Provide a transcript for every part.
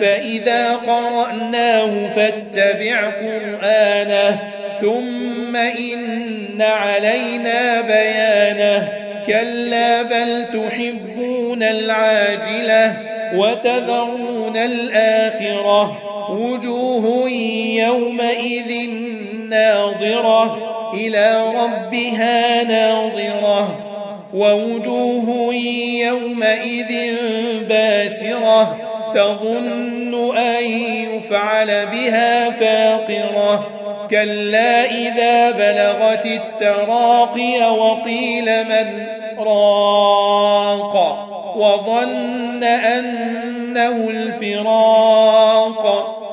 فإذا قرأناه فاتبع قرآنه ثم إن علينا بيانه. كلا بل تحبون العاجلة وتذرون الآخرة. وجوه يومئذ ناظرة إلى ربها ناظرة. ووجوه يومئذ باسرة تظن أن يفعل بها فاقرة. كلا إذا بلغت التراقي وقيل من راق وظن أنه الفراق.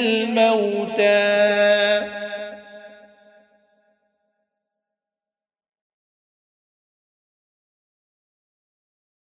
الموتى